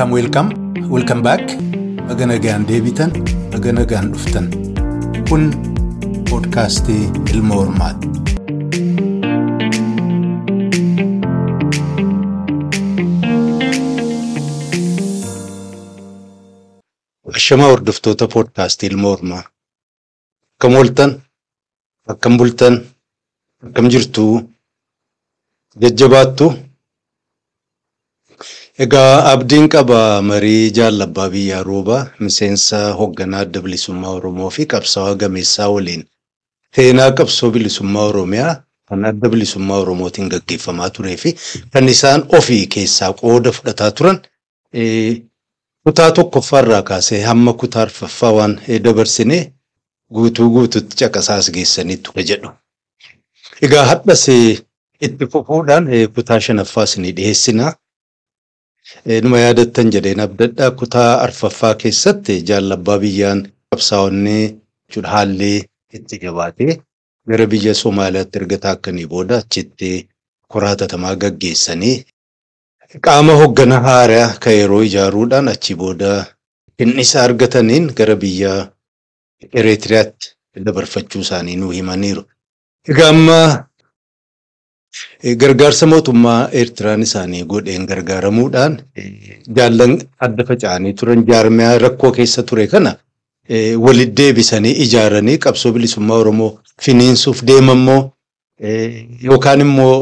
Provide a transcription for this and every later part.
Welcome, welcome, welcome back. Baga nagaan deebitan, baga nagaan dhuftan. Kun poodkaastii Ilma Hormaati. Ashamaa hordoftoota poodkaastii Ilma Hormaa. Akkam ooltan, akkam bultan, akkam jirtu, jajjabaattu. Egaa abdiin qaba marii jaalabbaa biyyaa roobaa miseensa hoogganaa adda bilisummaa Oromoo fi qabsaa'aa gameessaa waliin seenaa qabsoo bilisummaa Oromiyaa kan adda bilisummaa Oromootiin gaggeeffamaa turee fi kan isaan ofii keessaa qooda fudhataa turan kutaa tokkoffaarraa kaasee hamma kutaa arfaffaa waan dabarsinee guutuu guututti caqasaas geessanii ture jedhu. Egaa hadhas itti fufuudhaan kutaa shanaffaas ni dhiyeessinaa. Numa yaadattan jedheen abdadhaa kutaa arfaffaa keessatti jaalabbaa biyyaan qabsaa'onni haalli itti jabaatee gara biyya Somaaliyaatti erga taakkanii booda achitti koraatatamaa gaggeessanii qaama hoogganaa haaraa kan yeroo ijaaruudhaan achi booda hinnisa argataniin gara biyya Ereetiriyaatti dabarfachuu isaanii nuu himaniiru. Egaa amma gargaarsa mootummaa Eertiraan isaanii godheen gargaaramuudhaan jaallan adda faca'anii turan jaarmiyaa rakkoo keessa ture kana walitti deebisanii ijaaranii qabsoo bilisummaa Oromoo finiinsuuf deemammoo yookaan immoo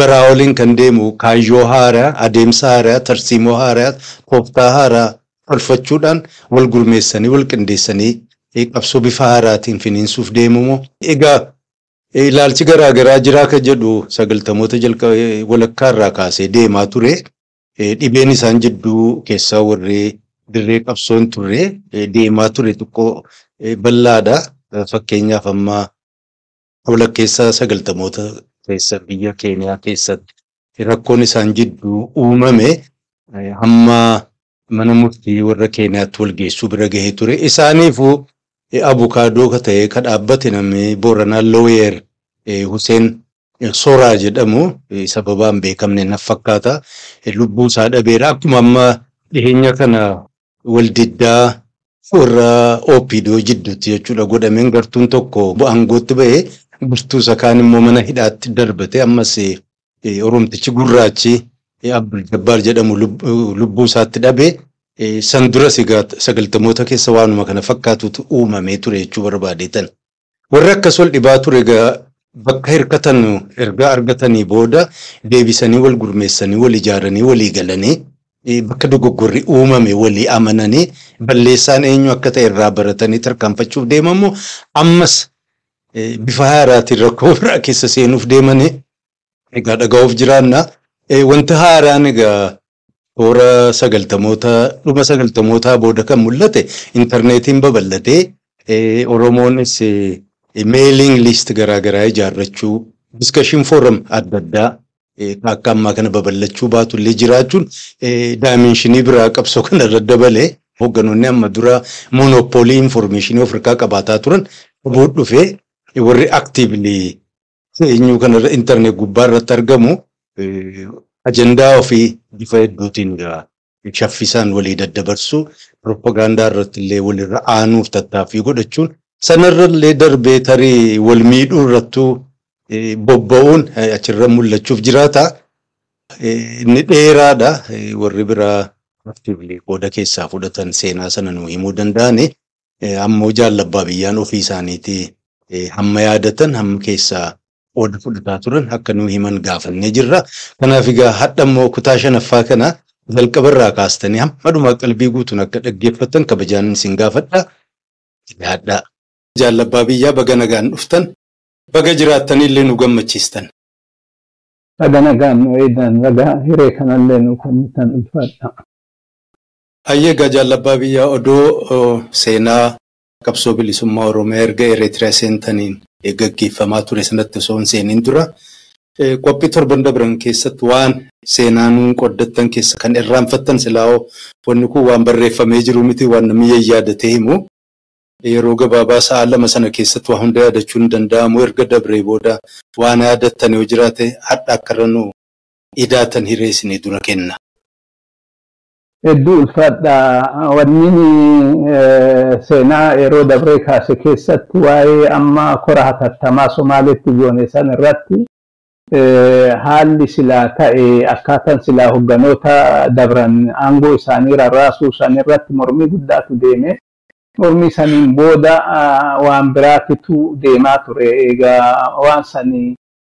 baraa waliin kan deemu kaayyoo haaraa, adeemsa haaraa, tarsiimoo haaraa, tooftaa haaraa tolfachuudhaan wal gurmeessanii wal qindeessanii qabsoo bifa haaraatiin finiinsuuf deemamoo. Egaa Ilaalchi garaa garaa jiraa kan jedhu sagaltamoota jalqabee walakkaa irraa kaasee deemaa ture. Dhibeen isaan jidduu keessaa warri dirree qabsoon turre deemaa ture xiqqoo bal'aadha. Fakkeenyaaf amma walakkeessa sagaltamoota keessa biyya Keeniyaa keessatti rakkoon isaan jidduu uumame hamma mana murtii warra Keeniyaatti wal geessuu bira gahee ture. Isaaniifuu abukaadoo ka ta'e ka dhaabbate namni Booranaa Looyer Hussein Soraa jedhamu sababaan beekamne naf fakkaata. Lubbuu isaa dhabeera. Akkuma amma dhiyeenya kana waldiddaa warra OPDO jidduutti jechuudha godhameen gartuun tokko aangootti bahee gartuu isa kaan immoo mana hidhaatti darbate ammas Oromtichi gurraachi Abdul Jabbaar jedhamu lubbuu isaatti dhabee san egaa sagaltamoota keessa waanuma kana fakkaatutu uumamee ture jechuu barbaadeetan. Warri akkas wal dhibaa ture egaa bakka hirkatan erga argatanii booda deebisanii wal gurmeessanii wal ijaaranii walii galanii bakka dogoggorri uumame walii amananii balleessaan eenyu akka ta'e irraa baratanii tarkaanfachuuf deemamu ammas bifa haaraatiin rakkoo biraa keessa seenuuf deemanii egaa dhaga'uuf jiraanna. Wanti haaraan egaa toora sagaltamoota dhuma sagaltamootaa booda kan mul'ate intarneetiin babal'atee Oromoonis meeliing liist garaagaraa ijaarrachuu diskashin fooram adda addaa akka ammaa kana babal'achuu baatullee jiraachuun daayimenshinii biraa qabsoo kana irra dabalee hoogganoonni amma dura moonopoolii infoormeeshinii of harkaa qabaataa turan bood dhufee warri aktiivlii eenyu kana intarneet gubbaa irratti argamu ajandaa ofii bifa hedduutiin shaffisaan walii daddabarsuu piroopagaandaa irratti illee walirra aanuuf tattaaffii godhachuun sanarrallee darbee tarii wal miidhuu irrattuu bobba'uun achirra mul'achuuf jiraata. Inni dheeraadha. Warri biraa qooda keessaa fudhatan seenaa sana nuu himuu danda'ani. Ammoo jaalabbaa biyyaan ofii isaaniitii hamma yaadatan hamma keessaa qooda fudhataa turan akka nuu himan gaafannee jirra. Kanaaf egaa hadha immoo kutaa shanaffaa kana jalqabarraa kaastanii hamma dhumaa qalbii guutuun akka dhaggeeffatan kabajaan isin gaafadha. Yaadhaa. Jaalabbaa biyyaa baga nagaan dhuftan. Baga jiraattaniillee nu gammachiistan. Baga nagaan nu eedan baga hiree kanallee nu kennitan ulfaadha. Hayyee egaa jaalabbaa biyyaa odoo seenaa qabsoo bilisummaa Oromiyaa erga Ereetiriyaa seentaniin gaggeeffamaa ture sanatti osoo hin seeniin dura qophii torban dabran keessatti waan seenaa nuun qoddattan keessa kan irraanfattan silaa'oo wanni kun waan barreeffamee jiru miti waan namni yaadatee himu. Yeroo gabaabaa sa'a lama sana keessatti waa hunda yaadachuu hin danda'amu erga dabree booda waan yaadattan yoo jiraate hadha akka irra nu idaatan hiree isinii dura kenna. hedduu ulfaadha wanni seenaa yeroo dabree kaase keessatti waa'ee amma kora hatattamaa Somaaleetti goone san irratti haalli silaa ta'e akkaataan silaa hogganoota dabran aangoo isaanii rarraasuu san irratti mormii guddaatu deeme. Mormii saniin booda waan biraatitu deemaa ture. Egaa waan sanii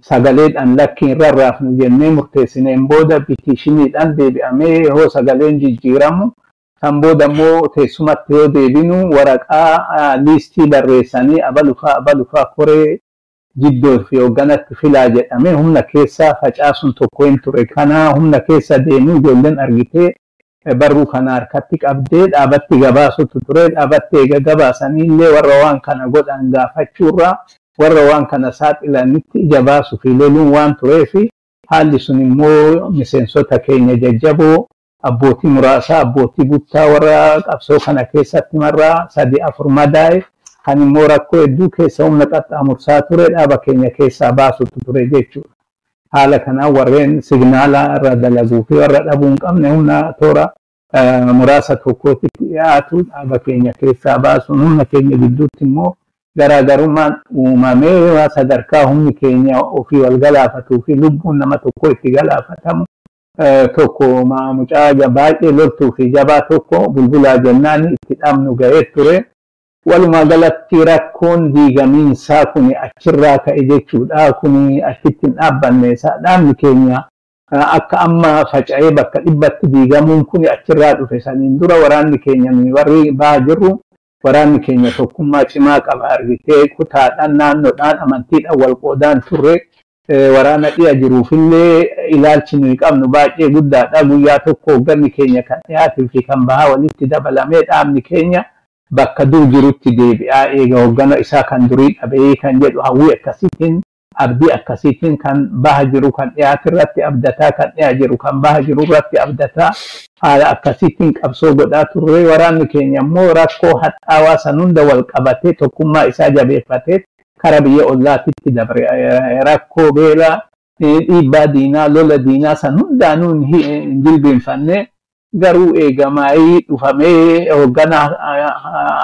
sagaleedhaan lakkiin rarraafnu jennee murteessineen booda bitiishiniidhaan deebi'amee yoo sagaleen jijjiiramu kan booda immoo teessumatti yoo deebinu waraqaa liistii barreessanii abalufaa abalufaa koree jiddoo fi hoogganatti filaa jedhamee humna keessaa facaasuun tokko hin ture. Kana humna keessa deemuu ijoolleen argitee barruu kana harkatti qabdee dhaabatti gabaasutu ture. Dhaabatti eega gabaasanii illee warra waan kana godhan gaafachuurraa warra waan kana saaxilanitti ija baasuu fi loluun waan tureef haalli sun immoo miseensota keenya jajjaboo abbootii muraasaa abbootii buttaa warra qabsoo kana keessatti marraa sadi afur madaa'e kan immoo rakkoo hedduu keessa humna qaxxaamursaa ture dhaaba keenya keessaa baasutu ture jechuudha. Haala kanaan warreen signaala irra dalaguu fi warra dhabuu hin qabne humna toora muraasa tokkootti dhiyaatu dhaaba keenya keessaa baasuun humna keenya gidduutti immoo garaagarummaan uumamee sadarkaa humni keenya ofii wal galaafatuu fi lubbuun nama tokko itti galaafatamu tokko mucaa baay'ee loltuu fi jabaa tokko bulbulaa jennaan itti dhabnu ga'ee ture. Walumaa galatti rakkoon diigamiinsaa kun achirraa ka'e jechuudha. Kun achitti hin dhaabbanne dhaabni keenya akka amma faca'ee bakka dhibbatti diigamuun kun achirraa dhufe saniin dura waraanni keenya warri bahaa jirru waraanni keenya tokkummaa cimaa qaba argitee kutaadhaan naannoodhaan amantiidhaan wal qoodaan turre waraana dhiya jiruufillee ilaalchi nuyi qabnu baay'ee guddaadha guyyaa tokko hoogganni keenya kan dhiyaatuu fi kan bahaa walitti dabalamee dhaabni keenya bakka dur jirutti deebi'aa eega hooggana isaa kan durii dhabee kan jedhu hawwii akkasiitiin abdii akkasiitiin kan baha jiru kan dhiyaatu irratti abdataa kan dhiyaa jiru kan baha jiru irratti abdataa haala akkasiitiin qabsoo godhaa turre waraanni keenya immoo rakkoo hadhaawaa san hunda wal qabatee tokkummaa isaa jabeeffatee kara biyya ollaatitti dabre rakkoo beelaa dhiibbaa diinaa lola diinaa san hundaanuu hin jilbeenfanne garuu eegamaayii dhufamee hoogganaa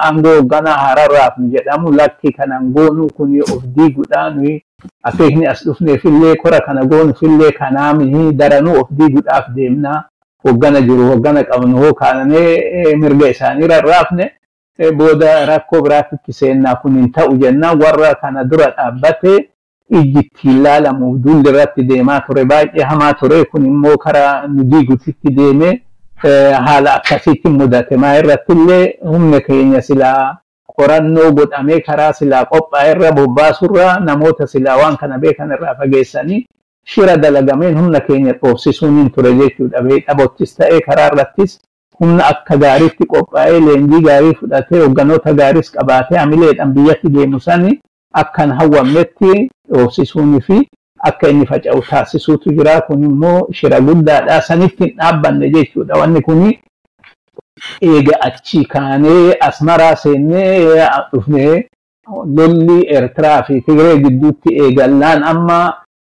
aangoo hoogganaa hararraaf jedhamu lakki kanan goonuu kun of diiguudhaan akeekni as dhufneefillee kora kana goonuufillee kanaamihi daranuu of diiguudhaaf deemnaa hoggana jiru hoggana qabnu hoo kaanee mirga isaanii rarraafne booda rakkoo biraatitti seennaa kun hin ta'u jennaan warra kana dura dhaabbate ijjitti ilaalamuuf duulli irratti deemaa ture baay'ee hamaa ture kun immoo karaa nu diigutitti deemee haala akkasiitti mudate maa irratti illee humna keenya silaa qorannoo godhamee karaa silaa qophaa'e irra bobbaasurra namoota silaa waan kana beekan irraa fageessanii shira dalagameen humna keenya dhoofsisuun hin ture jechuudha. Dhabottis ta'ee karaa irrattis humna akka gaariitti qophaa'ee leenjii gaarii fudhatee hoogganoota gaariis qabaatee hamileedhaan biyyatti deemu sani akkan hawwamnetti dhoofsisuunii fi akka inni faca'u taasisuutu jira. Kun immoo shira guddaadha. Sanitti hin dhaabbanne jechuudha. Wanni kun eega achi kaanee asmaraa seennee dhufnee lolli Eertiraa fi Tigree gidduutti eegallaan amma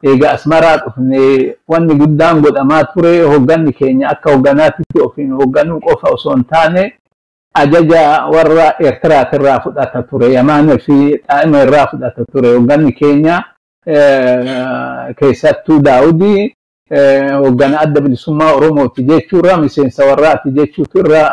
eega asmaraa dhufne wanni guddaan godhamaa ture hoogganni keenya akka hoogganaatitti ofiin hoogganuu qofa osoo hin taane ajaja warra Eertiraatirraa fudhata ture. Yamaanee fi Xaa'ima irraa fudhata ture. Hoogganni keenya keessattuu daawudii hoggana adda bilisummaa oromooti jechuurra miseensa warraati jechuutu irra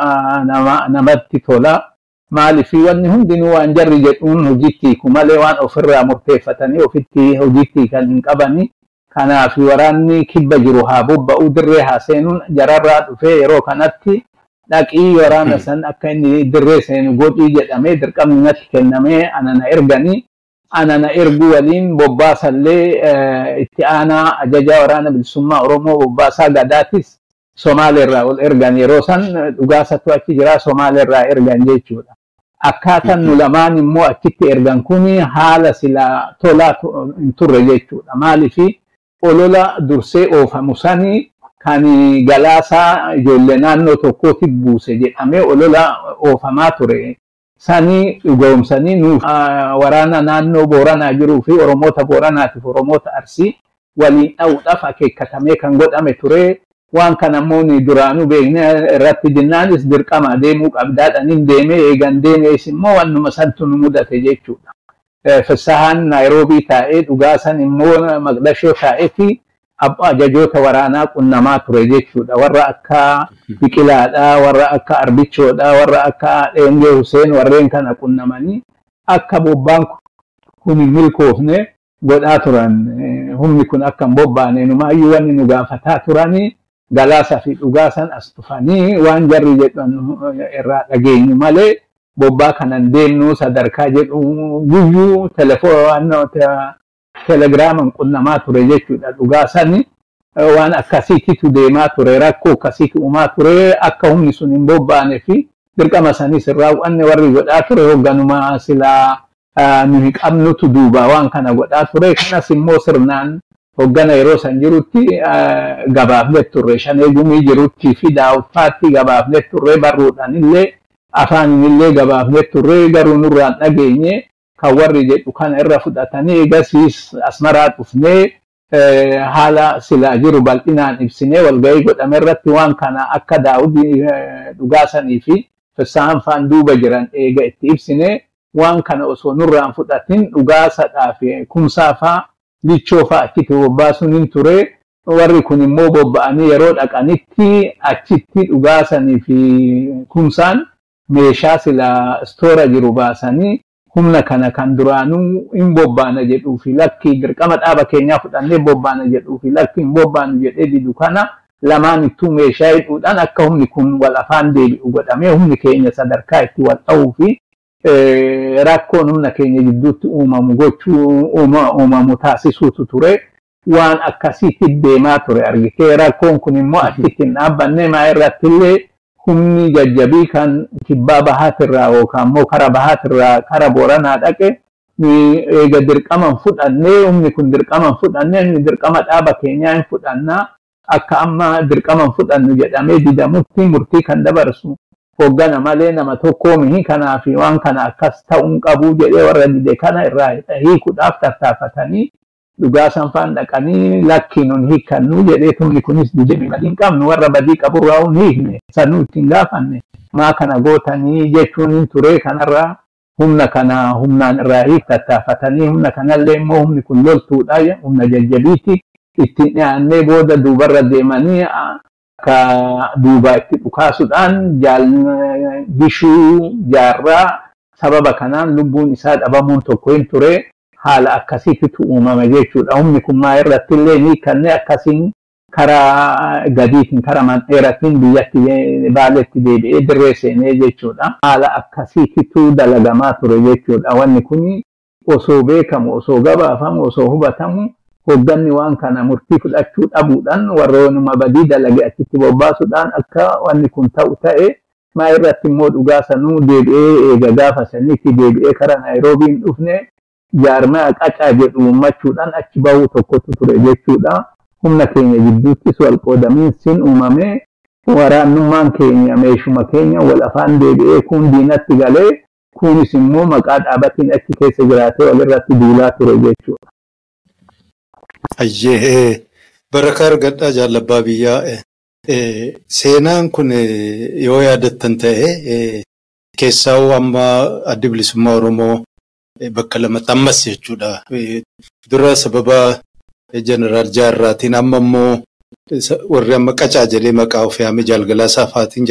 namatti tola. Maaliif wanni hundinuu waan jarri jedhuun hojiitti malee waan ofirraa murteeffatanii ofitti hojiitti kan hin qabani. Kanaaf waraanni kibba jiru haa bobba'uu dirree haa seenuun jararraa dhufee yeroo kanatti dhaqii waraana san akka inni dirree seenu godhii jedhamee dirqamni natti kennamee anana erganii anana ergu waliin bobbaasallee itti aanaa ajajaa waraana bilisummaa Oromoo bobbaasaa gadaatis Somaaleerraa ol ergan yeroo san dhugaasatu achi jira Somaaleerraa ergan jechuudha. Akkaataan nu lamaan immoo achitti ergan kuni haala silaa tolaa hin turre jechuudha. Maaliif olola dursee oofamu sanii kan galaasaa ijoollee naannoo tokkootti buuse jedhamee olola oofamaa ture. Sanii dhugoomsanii nuuf waraana naannoo Booranaa jiruu fi Oromoota Booranaatiif Oromoota Arsii waliin dha'uudhaaf akeekkatamee kan godhame ture. waan kana immoo duraanuu beekne irratti jinnaanis dirqama deemuu qabdaadhanin deemee eegan deemees immoo wannuma santu nu mudate jechuudha. Fissahaan Naayiroobii taa'ee dhugaasan immoo Maqdashoo taa'eeti ajajoota waraanaa qunnamaa ture jechuudha. Warra akka Biqilaadhaa, warra akka Arbichoodhaa, warra akka Dheengee Huseen warreen kana qunnamanii akka bobbaan kun hin milkoofne godhaa turan. Humni kun akka hin bobbaane numaayyuu wanni nu gaafataa turanii galaasa fi dhugaasan as dhufanii waan jarri jedhan irraa dhageenyu malee bobbaa kanan deemnu sadarkaa jedhu guyyuu telegiraaman qunnamaa ture jechuudha dhugaasani waan akkasiititu deemaa ture rakkoo akkasiitu uumaa ture akka humni sun hin bobbaane fi dirqama sanis irraa wanni warri godhaa ture hoogganuma silaa nuyi qabnutu duuba waan kana godhaa ture. Kanas immoo sirnaan hoggana yeroo san jirutti gabaafnet turre. Shanee gumii jirutti fi daawwafaatti gabaafnet turre barruudhaan illee afaanin illee gabaafnet turre garuu nurraan dhageenye kan warri jedhu kana irra fudhatanii egasiis asmaraa dhufnee haala silaa jiru bal'inaan ibsinee walgahii godhame irratti waan kana akka daawudii dhugaasanii fi fissaan faan duuba jiran eega itti ibsine waan kana osoo nurraan fudhatin dhugaasadhaa fi kumsaa faa lichoo faa achitti bobbaasuun hin ture warri kun immoo bobba'anii yeroo dhaqanitti achitti dhugaasanii fi kumsaan meeshaa sila stoora jiru baasanii humna kana kan duraanuu hin bobbaana jedhuu fi lakki dirqama dhaaba keenyaa fudhannee bobbaana jedhuu fi lakki hin bobbaanu jedhee didu kana lamaan ittuu meeshaa hidhuudhaan akka humni kun wal afaan deebi'u godhamee humni keenya sadarkaa itti wal dha'uu fi rakkoon humna keenya gidduutti uumamu gochuu uumamu taasisuutu ture. Waan akkasiitti deemaa ture argitee rakkoon kun immoo achitti hin dhaabbanne maa irratti illee humni jajjabii kan kibbaa bahaatirraa yookaan immoo kara bahaatirraa kara booranaa dhaqe eega dirqaman fudhannee humni kun dirqaman fudhannee inni dirqama dhaaba keenyaa hin fudhannaa. Akka amma dirqaman fudhannu jedhamee didamutti murtii kan dabarsu hoggana malee nama tokkoo mihi kanaa fi waan kana akkas ta'uun qabu jedhee warra dide kana irraa hiikuudhaaf tattaafatanii dhugaa sanfaan dhaqanii lakki nun hiikkannu jedhee tumni kunis dide badii hin qabnu warra badii qaburraa hun hiikne sanuu ittiin gaafanne. Maa kana gootanii jechuun hin ture kanarraa humna kana humnaan irraa hiik tattaafatanii humna kanallee immoo humni kun loltuudha humna jajjabiiti ittiin dhiyaannee booda duubarra deemanii akka duubaa itti dhukaasuudhaan gishuu jaarraa sababa kanaan lubbuun isaa dhabamuun tokko hin ture haala akkasiitu uumame jechuudha. Humni kun maa irratti illee kanneen akkasiin karaa gadiitiin karaa mandheeratiin biyyatti baaletti deebi'ee dirree seenee jechuudha. Haala akkasiitu dalagamaa ture jechuudha. Wanni kun osoo beekamu, osoo gabaafamu, osoo hubatamu hogganni waan kana murtii fudhachuu dhabuudhaan warroonuma badii dalage achitti bobbaasuudhaan akka wanni kun ta'u ta'e maa irratti immoo dhugaa sanuu deebi'ee eega gaafa sanitti deebi'ee karaa Naayiroobiin dhufne jaarmaa qacaa jedhu uummachuudhaan achi bahuu tokkotu ture jechuudha. Humna keenya gidduuttis wal qoodamiinsiin uumamee waraannummaan keenya meeshuma keenya wal afaan deebi'ee kun diinatti galee kunis immoo maqaa dhaabatiin achi keessa jiraatee walirratti duulaa ture jechuudha. Ayyee barakaa argadhaa jaalabbaa biyyaa seenaan kun yoo yaadattan ta'e keessaa amma adda bilisummaa Oromoo bakka lamatti ammas jechuudha. Dura sababa jeneraal Jaarraatiin amma immoo warri amma qacaa jedhee maqaa of yaame jaalgalaa saafaatiin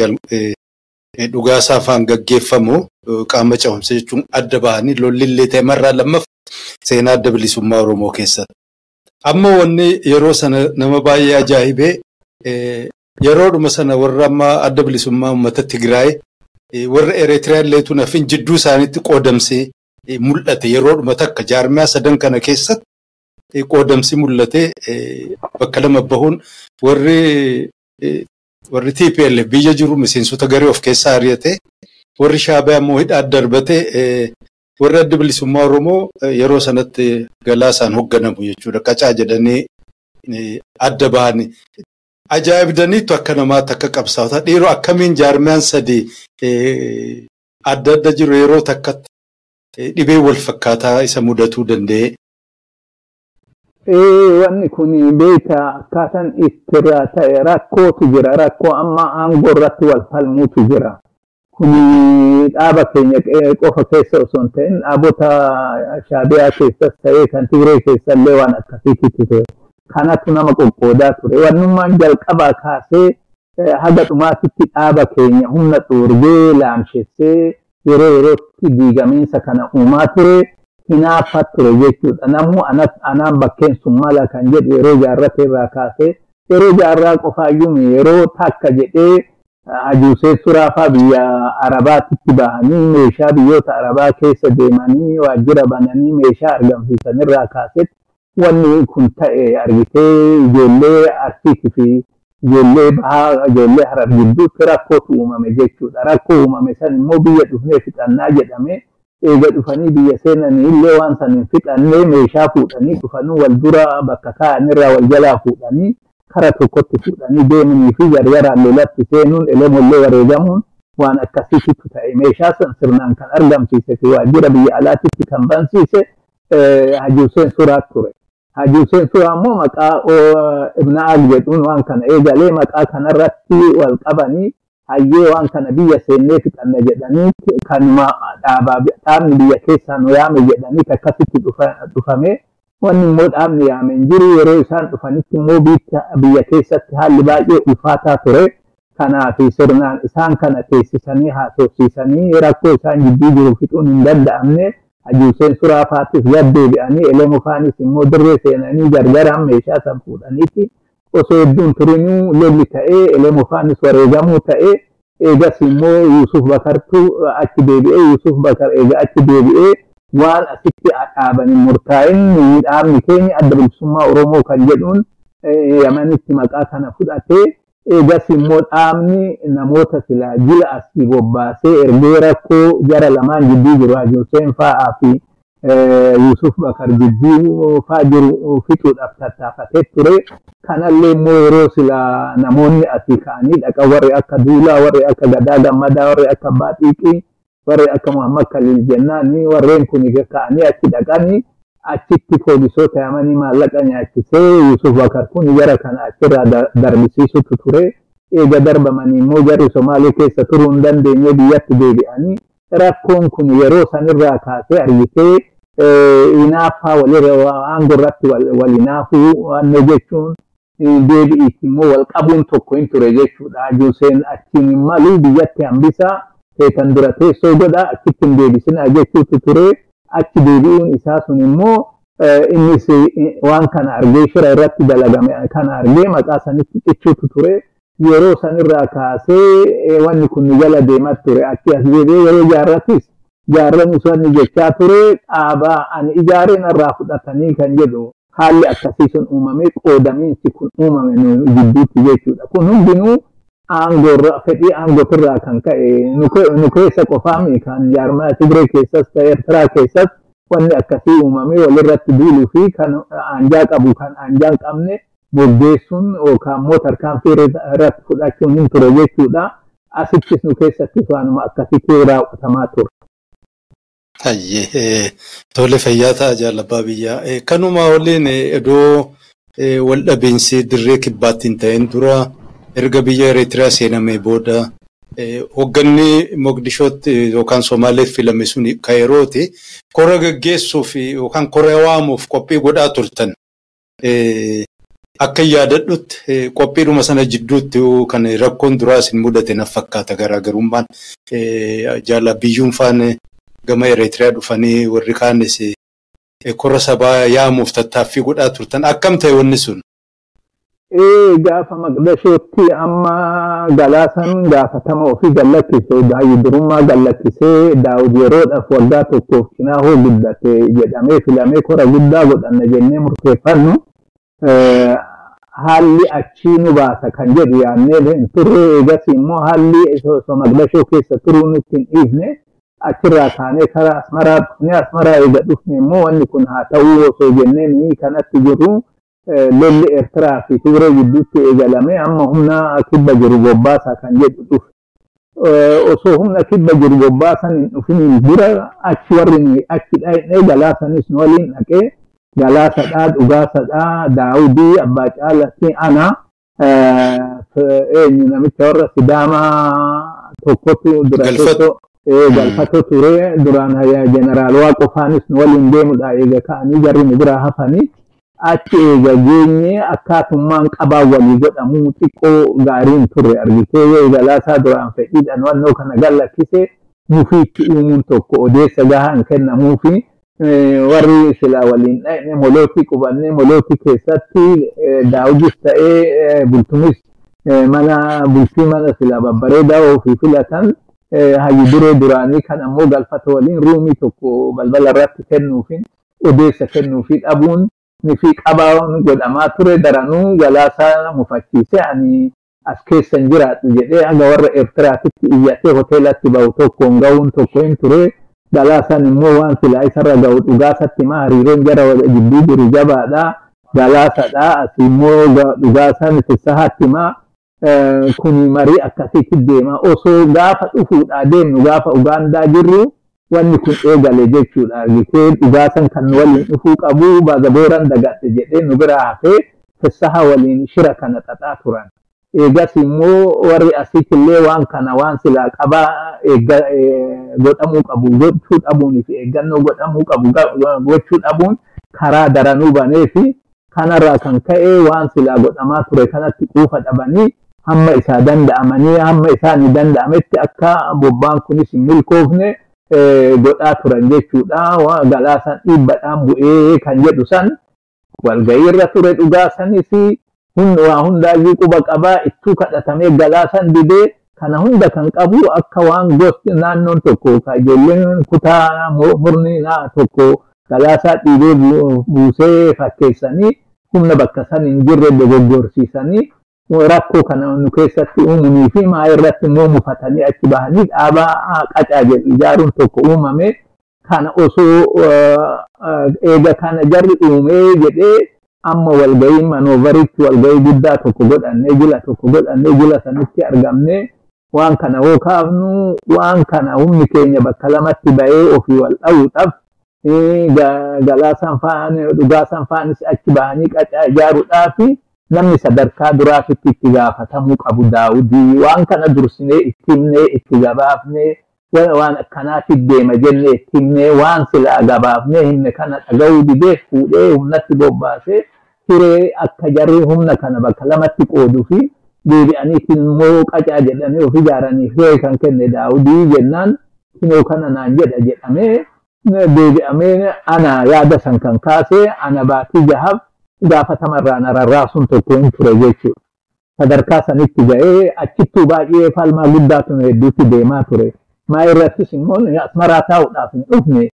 dhugaa saafaan gaggeeffamu qaama cehumsa jechuun adda bahanii lollillee ta'e marraa lammaffaa seenaa adda bilisummaa Oromoo keessatti. Amma wanni yeroo sana nama baay'ee ajaa'ibee yeroodhuma sana warra amma adda bilisummaa uummata Tigraay warra Eritiriyaa illeetu nafin jidduu isaaniitti qoodamsee mul'ate yeroodhuma takka jaarmiyaa sadan kana keessatti qoodamsi mul'ate bakka lama bahuun warri warri TPLF biyya jiru miseensota garee of keessaa ari'ate warri Shaabiyaa immoo hidhaa darbate warri adda bilisummaa Oromoo yeroo sanatti galaasaan hoogganamu jechuudha. Qacaa jedhanii adda bahanii. Ajaa'ibdaniitu akka namaatti akka qabsaa'ota dhiiroo akkamiin jaarmiyaan sadii adda adda jiru yeroo takkatti dhibee wal fakkaataa isa mudatuu danda'e. Wanni kun beeka akkaataan ittirraa ta'e rakkootu jira. Rakkoo amma aangoo irratti wal falmuutu jira. Kun dhaaba keenya qofa keessa osoo hin ta'in dhaabota shaabiyaa keessas ta'ee kan Tigree keessallee waan akkasiitu ture. Kanatu nama qoqqoodaa ture. Wannummaan jalqabaa kaasee haga dhumaatitti dhaaba keenya humna dhoorgee laamshessee yeroo yerootti diigamiinsa kana uumaa ture. hinaaffaa ture jechuudha. Namuu anaan bakkeen sun mala kan jedhu yeroo jaarrate irraa kaasee yeroo jaarraa qofaayyuu yeroo takka jedhee hajuusee suraafaa biyya arabaatitti bahanii meeshaa biyyoota arabaa keessa deemanii waajjira bananii meeshaa argamsiisan irraa kaasetti wanni kun ta'e argitee ijoollee arsiitii fi ijoollee bahaa ijoollee harar gidduutti rakkootu uumame jechuudha. Rakkoo uumame san immoo biyya dhufnee fixannaa jedhamee eega dhufanii biyya seenanii illee waan san hin fixannee meeshaa fuudhanii dhufanii wal dura bakka kaa'anirraa wal jalaa fuudhanii kara tokkotti fuudhanii deemanii fi gargaraan lolatti seenuun elemollee wareegamuun waan akkasiitu ta'e meeshaa san sirnaan kan argamsiise fi waajjira biyya alaatitti kan bansiise hajuuseen suraa ture. Hajuuseen suraa immoo maqaa ibna al jedhuun waan kana eegalee maqaa kanarratti wal qabanii hayyee waan kana biyya seennee fixanna jedhanii kanuma dhaabni biyya keessaa nu yaame jedhanii akkasitti dhufame wanni immoo dhaabni yaame hin jiru yeroo isaan dhufanitti immoo biyya keessatti haalli baay'ee ulfaataa ture kanaaf sirnaan isaan kana teessisanii haasofsiisanii rakkoo isaan jidduu jiru fixuun hin danda'amne hajuuseen suraafaattis gaddeebi'anii elemufaanis immoo dirree seenanii gargaraan meeshaa san fuudhaniiti. osoo hedduun turinuu lolli ta'ee elemufaanis wareegamuu ta'ee eegas immoo Yuusuf Bakartu achi deebi'ee Yuusuf Bakar eega achi deebi'ee waan asitti dhaabanii murtaa'in dhaabni keenya adda bilisummaa Oromoo kan jedhuun yamanitti maqaa kana fudhatee eegas immoo dhaabni namoota silaa jila asii bobbaasee ergee rakkoo jara lamaan jidduu jiru Hajuseen fa'aa fi Yuusuf Bakar jidduu fa'aa jiru fixuudhaaf tattaafatee ture. kanallee immoo yeroo sila namoonni asii ka'anii dhaqa warri akka Duulaa, warri akka Gadaa Gammadaa, warri akka Baaxiiqii, warri akka Muhammad Khalil jennaani warreen kun ka'anii achi dhaqanii achitti poolisoota yamanii maallaqa nyaachisee Yusuf Bakar kun jara kana achirraa darbisiisutu ture. Eega darbamanii immoo jarri Somaalee keessa turuu hin dandeenye biyyatti deebi'anii rakkoon kun yeroo sanirraa kaasee argitee hinaaffaa walirra aangoo irratti wal hinaafuu wanne jechuun deebi'iitti immoo wal qabuun tokko hin ture jechuudha. Hajuseen achiin hin malu biyyatti hambisa seetan dura teessoo godha achitti hin deebisinaa jechuutu ture. Achi deebi'uun isaa sun immoo innis waan kana argee shira irratti dalagame kana argee maqaa sanitti cichuutu ture. Yeroo sanirraa kaasee wanni kun jala deemaa ture. Achi as deebi'ee yeroo jaarratis jaarranis wanni jechaa ture dhaabaa ani ijaareen irraa fudhatanii kan jedhu haalli akkasii sun uumamee qoodamiinsi kun uumame gidduutti jechuudha. Kun hundinuu aangoorra fedhii aangootirraa kan ka'e nu keessa qofaami kan jaarmaa Tigree keessas ta'e Eertiraa keessas wanni akkasii uumamee walirratti duuluu fi kan aanjaa qabu kan aanjaa hin qabne moggeessuun yookaan immoo tarkaanfii irratti fudhachuun hin ture jechuudha. Asittis nu keessattis waanuma akkasitti raawwatamaa ture. Hayyee tole fayyaa ta'a jaalabbaa biyyaa. Kanuma waliin iddoo wal dhabiinsi dirree kibbaatti hin ta'in dura erga biyya Eritiriyaa seenamee booda hoogganni Mogadishootti yookaan Somaaleef filame sun Kaayirooti kora gaggeessuuf yookaan kora waamuuf qophii godhaa turtan. Akka yaadadhutti qophiidhuma sana jidduutti kan rakkoon duraas hin mudate na fakkaata garaagarummaan jaalabiyyuun faana gama Eritiriyaa dhufanii warri kaanis kora sabaa yaamuuf tattaaffii godhaa turtan akkam ta'e wanni sun? Gaafa maqdashootti amma galaasan gaafatama ofii gallakkise daa'ii durummaa gallakkisee daawud yeroodhaaf waggaa tokkoof cinaahoo guddate jedhamee filamee kora guddaa godhanna jennee murteeffannu haalli achii nu baasa kan jedhu yaannee turre eegas immoo haalli maqdashoo keessa turuu nutti hin dhiifne achirraa kaanee karaa asmaraa dhufne asmaraa eega dhufne immoo wanni kun haa ta'uu osoo jennee ni kanatti jirru lolli Eertiraa fi Tigree gidduutti eegalame amma humna kibba jiru bobbaasaa kan jedhu dhufe. Osoo humna kibba jiru bobbaasan hin dhufiniin dura achi warri achi dhaqnee galaasanis waliin dhaqee galaasadhaa dhugaasadhaa daawudii abbaa caalatti ana. Eenyu namicha warra sidaamaa tokkotu dura tokko. Galfatoo ture duraan jeneraal waaqo faanis nu waliin deemudha eega ka'anii jarri nu biraa hafanii achi eega geenye akkaatummaan qabaa walii godhamuu xiqqoo gaariin turre argitee yoo galaasaa duraan fedhiidhaan wannoo kana gallakkise mufiitti uumuun tokko odeessa gahaa hin kennamuufi warri silaa waliin dhaqne molootii qubanne molootii keessatti daawudis ta'ee bultumis mana bultii mana silaa babbareedaa ofii filatan hayyu duree duraanii kan ammoo galfata waliin ruumii tokko balbala irratti kennuufin odeessa kennuufi dhabuun fi qabaan godhamaa ture daranuu galaasaa mufachiise ani as keessan jiraadhu jedhee haga warra Eertiraatitti iyyatee hoteelatti bahu tokkoon ga'uun tokko hin ture. Galaasaan immoo waan silaa isarra ga'u dhugaasatti maa hariiroon jara gidduu jiru jabaadha. Galaasadha. As immoo dhugaasaan fissahaatti maa kuni marii akkasitti deema. Osoo gaafa dhufuudhaa deemnu gaafa Ugaandaa jirru wanni kun eegale jechuudha. Argitee dhugaasan kan waliin dhufuu qabu baga booran dagadhe jedhee nu biraa hafee fissaha waliin shira kana xaxaa turan. Eegas immoo warri asiitillee waan kana waan silaa qabaa godhamuu qabu gochuu dhabuun fi eeggannoo godhamuu qabu gochuu dhabuun karaa daranuu banee fi kanarraa kan ka'e waan silaa godhamaa ture kanatti quufa dhabanii hamma isaa danda'amanii hamma isaanii danda'ametti akka bobbaan kunis hin milkoofne godhaa turan jechuudha. Galaasaan dhiibbadhaan bu'ee kan jedhu san walga'ii irra ture dhugaa sanis waa hundaayyuu quba qabaa ittuu kadhatamee galaasan didee kana hunda kan qabu akka waan gosti naannoon tokko ijoolleen kutaa murni tokko galaasaa dhiibee buusee fakkeessanii humna bakka san hin jirre dogoggorsiisanii rakkoo kana nu keessatti uumanii fi maa irratti immoo mufatanii achi bahanii dhaabaa qacaa jedhu ijaaruun tokko uumame kana osoo eega kana jarri uumee jedhee amma walgahii manoovaritti walgahii guddaa tokko godhannee jila tokko godhannee jila sanitti argamne waan kana hoo kaafnu waan kana humni keenya bakka lamatti bahee ofii wal dha'uudhaaf galaasaan faanis achi bahanii qacaa ijaaruudhaaf namni sadarkaa duraafitti itti gaafatamuu qabu daawudii waan kana dursinee itti himnee itti gabaafnee waan akkanaatti deema jennee itti himnee waan silaa gabaafnee himne kana dhaga'uu didee fuudhee humnatti bobbaasee hiree akka jarri humna kana bakka lamatti qooduu fi deebi'aniitiin immoo qacaa jedhanii of ijaaranii hiree kan kenne daawudii jennaan kinoo kana naan jedha jedhamee deebi'amee ana yaada san kan kaasee ana baatii jahaaf gaafatamarraa nararraa sun tokko hin ture jechuudha. Sadarkaa sanitti ga'ee achittuu baay'ee falmaa guddaatu hedduutti deemaa ture. Maa irrattis immoo asmaraa taa'uudhaaf hin dhufne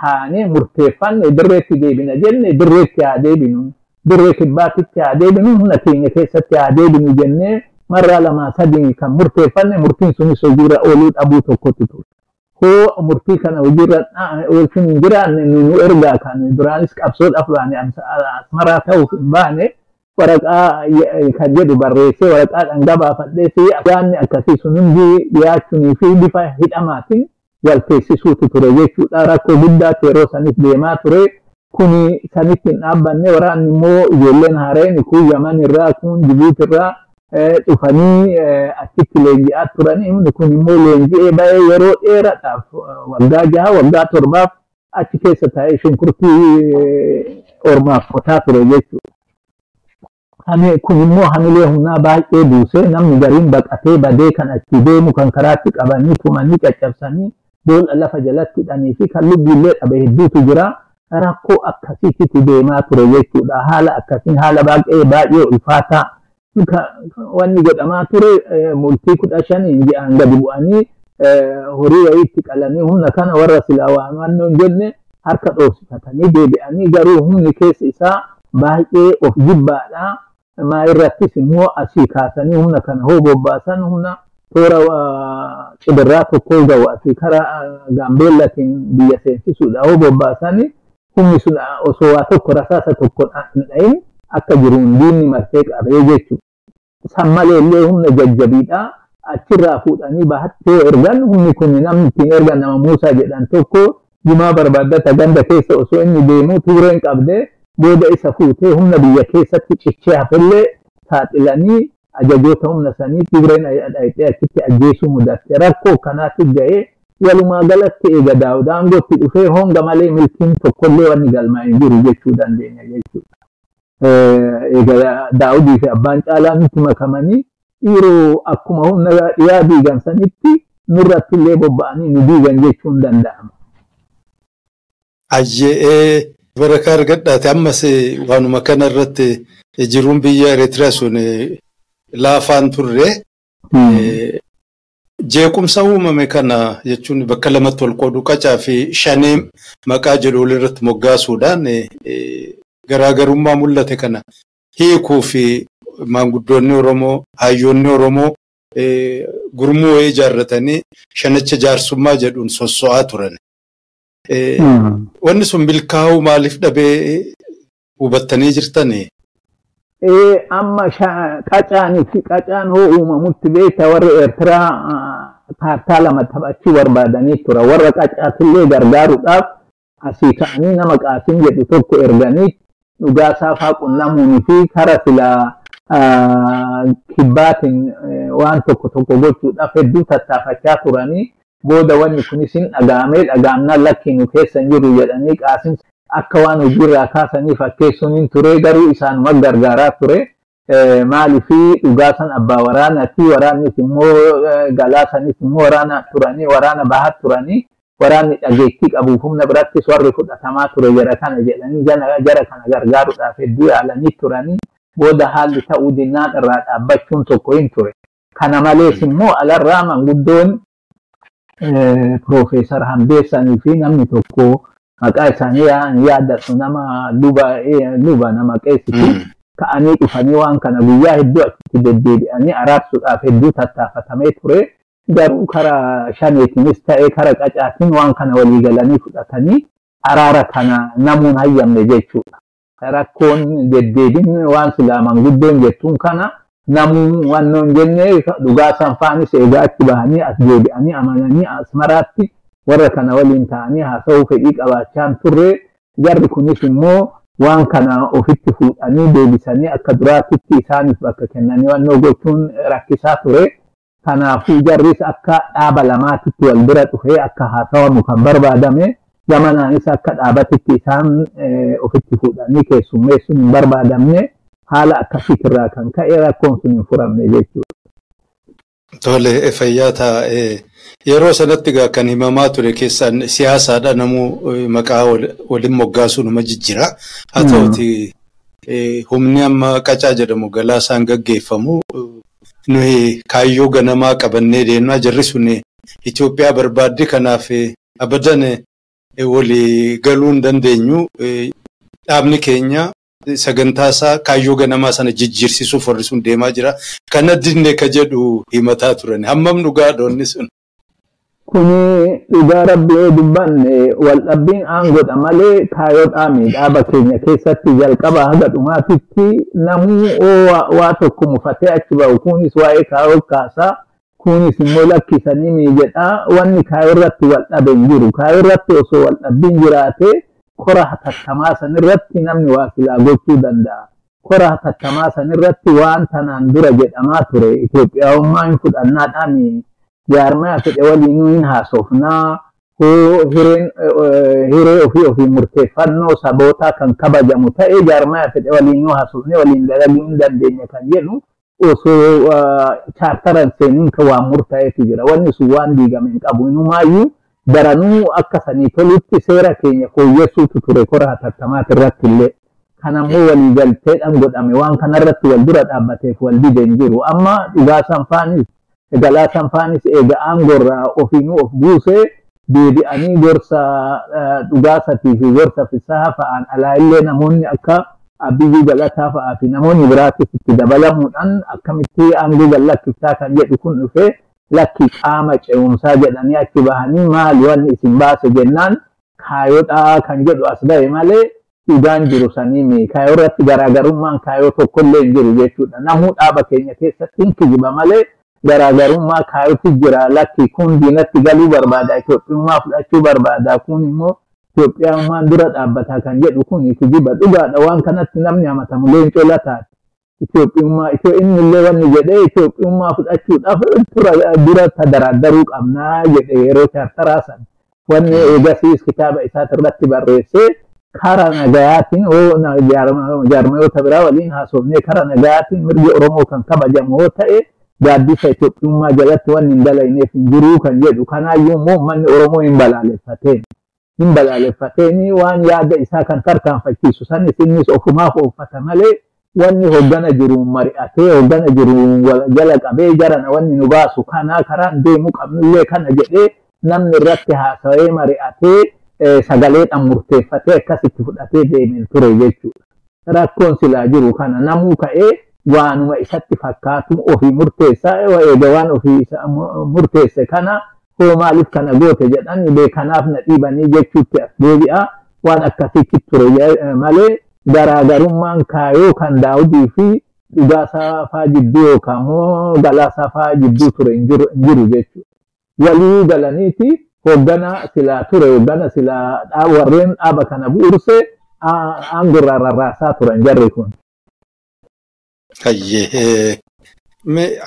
kaanee murteeffanne dirreetti deebina jenne dirreetti haa deebinu. Dirree kibbaatitti haa deebinu humna keenya keessatti haa deebinu jennee marraa lamaa sadii kan murteeffanne murtiin sunis hojiirra ooluu dhabuu tokkotu ture. Hoo murtii kana hojiirra hin jiraanne nu ergaa kan duraanis qabsoodhaaf asmaraa ta'uuf hin baane waraqaa kan jedhu barreessee waraqaadhaan gabaafadhee fi yaadni akkasii sun hundi dhiyaachuunii fi bifa hidhamaatiin wal teessisuutu ture jechuudha. Rakkoo guddaatu yeroo sanis deemaa ture. Kuni sanitti hin dhaabbanne waraanni immoo ijoolleen haareen kun Yaman irraa kun Jibuuti irraa dhufanii achitti leenji'aa turanii inni kun immoo leenji'ee ba'ee yeroo dheeraadhaaf waggaa jaha waggaa torbaaf achi keessa taa'ee shunkurtii ormaaf qotaa ture jechuudha. Kun immoo hamilee humnaa baay'ee buusee namni gariin baqatee badee kan achi deemu kan karaatti qabanii tumanii caccabsanii boolla lafa jalatti hidhanii fi kan lubbuullee dhabe hedduutu jira. Rakkoo akkasiitti deemaa ture jechuudha. Haala akkasiin haala baay'ee ulfaataa. Wanni godhamaa ture multii kudha shaniin ji'aan gadi bu'anii horii wayiitti qalanii humna kana warra silaa waamannoo hin jenne harka dhoofsifatanii deebi'anii garuu humni keessa isaa baay'ee of jibbaadha. Maa irrattis immoo asii kaasanii humna kana hoo bobbaasan humna toora cibirraa tokko ga'u asii karaa gaambeellatiin biyya seensisuudha hoo bobbaasanii humni sun osoo waa tokko rasaasa tokko hin dhayin akka jiruun diinni marsee qabee jechuudha. San malee illee humna jajjabiidha. Achirraa fuudhanii bahattee ergan humni kun namni ittiin ergan nama Muusaa jedhan tokko jimaa barbaaddata ganda keessa osoo inni deemu tuureen qabdee booda isa fuutee humna biyya keessatti cichee hafillee saaxilanii ajajoota humna sanii Tigreen dhayxee achitti ajjeesuu mudatte rakkoo kanaatti ga'ee walumaa galatti eega daawud aangootti dhufee honga malee milkiin tokkollee wanni galmaa hin jiru jechuu dandeenya jechuudha. Eega daawudii fi abbaan caalaa nutti makamanii dhiiroo akkuma humna dhiyaa diigan sanitti nurratti illee bobba'anii nu diigan jechuun danda'ama. Ayyee barakaa argadhaate ammas waanuma kana irratti jiruun biyya Eritiriyaa sun laafaan turre. Jeequmsa uumame kana jechuun bakka lamatti wal qooduu qacaa fi shanee maqaa jedhu walirratti moggaasuudhaan garaagarummaa mul'ate kana hiikuu fi maanguddoonni Oromoo, hayyoonni Oromoo gurmuu wayii ijaarratanii shanicha jaarsummaa jedhuun sosso'aa turan. Wanni sun milkaa'uu maaliif dhabee hubattanii jirtanii? amma qacaanii fi qacaan hoo uumamutti beekta warri Eertiraa kaartaa lama taphachuu barbaadanii tura. Warra qacaatillee gargaaruudhaaf asii ka'anii nama qaasin jedhu tokko erganii dhugaa saafaa qunnamuunii fi kara silaa kibbaatiin waan tokko tokko gochuudhaaf hedduu tattaafachaa turanii booda wanni kunis hin dhagaamee dhagaamnaan lakkiinu keessa hin jiru jedhanii qaasin akka waan hojiirraa kaasanii fakkeessuun hin ture. Garuu isaanuma gargaaraa ture. Maaliifii dhugaasan abbaa waraanaati waraannis immoo galaasanis immoo waraana turanii waraana bahaa turanii waraanni dhageettii qabuuf humna birattis warri fudhatamaa ture jara kana jedhanii jara kana gargaaruudhaaf hedduu yaalanii turanii booda haalli ta'uu dinnaan irraa dhaabbachuun tokko hin ture. Kana malees immoo alarraa manguddoon Piroofeesar Hambeessanii fi namni tokko maqaa isaanii yaadatu nama luba nama qeessiti ka'anii dhufanii waan kana guyyaa hedduu achitti deddeebi'anii araarsuudhaaf hedduu tattaafatamee ture. Garuu karaa shaneetiinis ta'ee karaa qacaatiin waan kana walii galanii fudhatanii araara kana namuun hayyamne jechuudha. Rakkoon deddeebiin waan silaa manguddoon jettuun kana namuu wannoon jenne dhugaa sanfaanis eegaa achi bahanii as deebi'anii amananii asmaraatti warra kana waliin ta'anii haasa'uu fedhii qabaachaan turre jarri kunis immoo waan kana ofitti fuudhanii deebisanii akka duraatitti isaaniif bakka kennanii wannoo gochuun rakkisaa ture. Kanaafuu jarris akka dhaaba lamaatitti wal bira dhufee akka haasawamu kan barbaadame gamanaanis akka dhaabatitti isaan ofitti fuudhanii keessummeessuun hin barbaadamne haala akkasiitirraa kan ka'e rakkoon sun hin furamne jechuudha. Tole fayyaa taa'ee yeroo sanatti gaa kan himamaa ture keessaan siyaasaadha namuu maqaa waliin moggaasuu nama jijjira. Haa ta'uti humni amma qacaa jedhamu galaasaan gaggeeffamu nuyi kaayyoo ganamaa qabannee deemnaa jirri sun Itoophiyaa barbaadde kanaaf abadan walii galuu hin dandeenyu dhaabni keenya sagantaa isaa kaayyoo ganamaa sana jijjiirsisuuf warri sun deemaa jira. Kana dinne ka jedhu himataa turan. Hammam dhugaa dhoonni sun? Kuni dhugaa rabbii dubbanne wal dhabbiin aangoodha malee kaayoodhaa dhaaba keenya keessatti jalqaba haga dhumaatitti namuu waa tokko mufatee achi ba'u kunis waa'ee kaayoo kaasaa kunis immoo lakkisanii miidhaa wanni kaayoo irratti wal dhabe hin jiru. Kaayoo irratti osoo wal dhabbiin jiraatee kora hatattamaa sanirratti namni waa silaa gochuu danda'a. Kora hatattamaa sanirratti waan tanaan dura jedhamaa ture Itoophiyaawummaa hin fudhannaadhaan jaarmaa fedhe waliinuu hin haasofnaa hiree ofii ofii murteeffannoo sabootaa kan kabajamu ta'e jaarmaa fedhe waliinuu haasofnee waliin dalaguu hin dandeenya kan jedhu osoo chaartaran seeniin kan waan murtaa'eetu jira. Wanni sun waan diigame hin qabu. Inumaayyuu daranuu akka sanii tolutti seera keenya fooyyessuutu ture kora hatattamaati irratti illee. Kanammoo waliigalteedhaan godhame waan kanarratti wal dura dhaabbateef wal dide hin jiru. Amma dhugaa sanfaanis galaa sanfaanis eega aangorraa ofiinuu of buusee deebi'anii gorsa dhugaasatii fi gorsa fisaa fa'aan alaa illee namoonni akka Abiyyuu Galataa fa'aa fi namoonni biraatis itti dabalamuudhaan akkamitti aangoo gallakkiftaa kan jedhu kun dhufee lakki qaama ce'umsaa jedhanii achi bahanii maali wanni isin baase jennaan kaayoodhaa kan jedhu as ba'e malee dhugaan jiru sanii kaayoo irratti garaagarummaan kaayoo tokkollee hin jiru jechuudha. Namuu dhaaba keenya keessatti hin kijiba malee garaagarummaa kaayootu jira lakki kun diinatti galuu barbaada Itoophiyummaa fudhachuu barbaada kun immoo Itoophiyummaan dura dhaabbataa kan jedhu kun kijiba dhugaadha waan kanatti namni amatamu leencoo lataati. Itoophiyummaa itoo inni illee wanni jedhee Itoophiyummaa fudhachuudhaaf dura tadaraaddaruu qabnaa jedhe yeroo chaartaraa sana. Wanni eegasiis kitaaba isaati irratti barreessee karaa nagayaatiin jaarmayoota biraa waliin haasofnee karaa nagayaatiin mirgi Oromoo kan kabajamu yoo ta'e gaaddisa Itoophiyummaa jalatti wanni hin dalayneef hin jiruu kan jedhu kanaayyuu immoo uummanni Oromoo hin balaaleffateen. Hin balaaleffateen waan yaada isaa kan tarkaanfachiisu sanis innis ofumaaf uffata malee wanni hoggana jiru mari'atee hoggana jiru jala qabee jarana wanni nu baasu kanaa karaan deemuu qabnullee kana jedhee namni irratti haasawee mari'atee sagaleedhaan murteeffatee akkasitti fudhatee deemee ture jechuudha. Rakkoon silaa jiru kana namuu ka'ee waanuma isatti fakkaatu ofii murteessaa eega waan ofii murteesse kana hoo maaliif kana goote jedhan beekanaaf na dhiibanii jechuutti as deebi'a waan akkasitti ture malee garaagarummaan kaayoo kan daawudii fi dhugaasaa faa jidduu yookaan immoo galaasaa faa jidduu ture hin jiru jechuudha. Walii galaniiti hoggana silaa ture hoggana silaa warreen dhaaba kana bu'uurse aangorraa rarraasaa turan jarri kun. Hayyee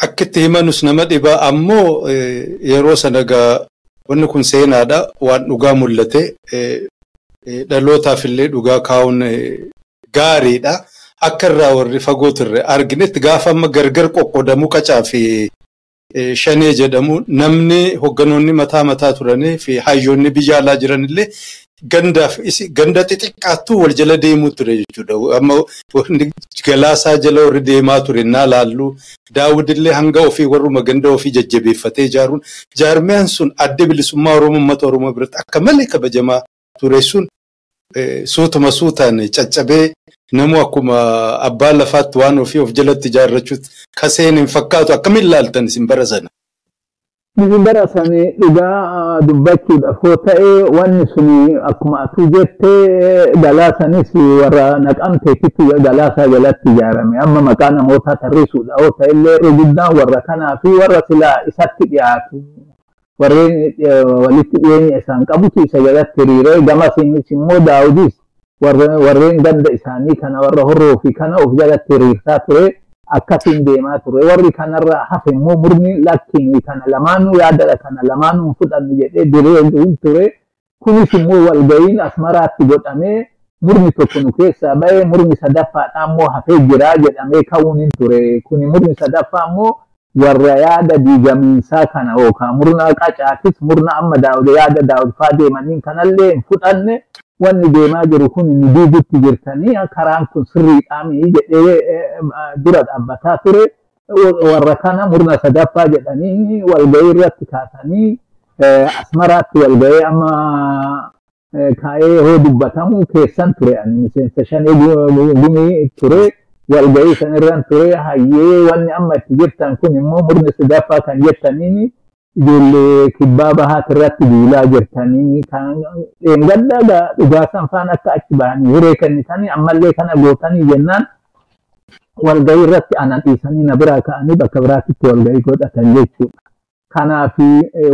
akkitti himanus nama dhibaa ammoo yeroo sana gaa wanni kun seenaadha waan dhugaa mul'ate dhalootaaf illee dhugaa kaa'uun gaariidha. Akka irraa warri fagoo turre arginetti gaafa amma gargar qoqqoodamuu qacaa fi shanee jedhamu namni hogganoonni mataa mataa turanii fi hayyoonni biyya alaa jiranillee gandaaf ganda xixiqqaattuu wal jala deemuu ture jechuudha. Amma galaasaa jala warri deemaa ture naa laallu daawudillee hanga ofii warruma ganda ofii jajjabeeffatee ijaaruun jaarmiyaan sun adda bilisummaa Oromoo uummata Oromoo biratti akka malee kabajamaa ture sun suutuma suutaan caccabee namu akkuma abbaa lafaatti waan ofii of jalatti ijaarrachuutti kaseen hin fakkaatu akkamiin laaltan isin bara sana. Sana dhugaa dubbachuudhaaf yoo ta'e wanni sun akkuma atuu jettee galaasanis warra naqamteetitti galaasaa jalatti ijaarame amma maqaa namootaa tarreessuudha yoo ta'e illee guddaan warra kanaa fi warra silaa isatti dhiyaatu warreen walitti dhiyeenya isaan qabutu isa jalatti hiriiree gamas innis immoo daawudis warreen ganda isaanii kana warra horroo fi kana of jalatti hiriirsaa ture akkasiin deemaa ture warri kanarra hafe immoo murni lakkiin kana lamaanuu yaadadha kana lamaanuu fudhannu jedhee diree ture kunis immoo walga'iin asmaraatti godhamee murni tokko nu keessaa ba'ee murni sadaffaadhaa immoo hafee jiraa jedhamee ka'uun hin ture kuni murni sadaffaa immoo warra yaada diigamiinsaa kana yookaan murna qacaatis murna amma yaada daawud faa deemaniin kanallee hin fudhanne wanni deemaa jiru kun nu diigutti jirtanii karaan kun sirriidhaami jedhee dura dhaabbataa ture. Warra kana murna sadaffaa jedhanii walga'ii irratti kaasanii asmaraatti walga'ee amma kaa'ee hoo dubbatamu keessan ture. Ani miseensa shanee gumii ture walga'ii san irran ture. Hayyee wanni amma itti jirtan kun immoo murni sadaffaa kan jettaniini ijoollee kibbaa bahaat irratti duulaa jirtanii kan dheengaddaa dhugaasan faan akka achi bahanii hiree kennitanii ammallee kana gootanii jennaan walga'ii irratti anan dhiisanii na biraa ka'anii bakka biraatitti walga'ii godhatan jechuudha. Kanaaf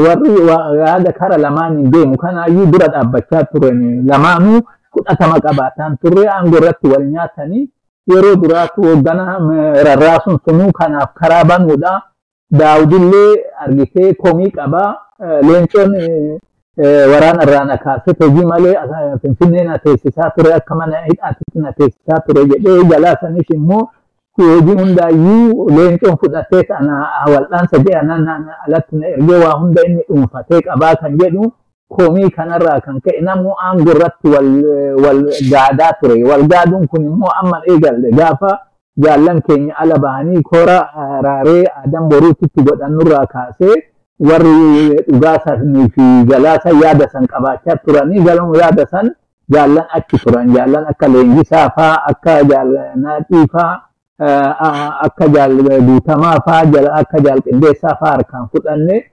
warri yaada kara lamaaniin deemu kanaayyuu dura dhaabbachaa turan lamaanuu fudhatama qabaataan turre aangoo irratti wal nyaatanii yeroo duraatu hoggana rarraasuun sunuu kanaaf karaa banuudha. Daawudillee argitee komii qabaa leencoon waraana irraa na kaasee hojii malee finfinnee na teessisaa ture akka mana hidhaatitti na teessisaa ture jedhee jalaasanis immoo hojii hundaayyuu leencoon fudhatee kana wal'aansa jedhan alatti na ergee waa hunda inni dhuunfatee qabaa kan jedhu komii kanarraa kan ka'e namuu aangoo irratti wal gaadaa ture wal gaaduun kun immoo amma eegalle gaafa jaallan keenya ala bahanii koora raaree adam boruutitti godhannurraa kaasee warri dhugaasanii fi galaasa yaada san qabaachaa turanii galma yaada san jaallan achi turan. Jaallan akka leenjisaa faa akka jaalnaaxii faa akka jaal guutamaa faa akka jaal qindeessaa faa harkaan fudhanne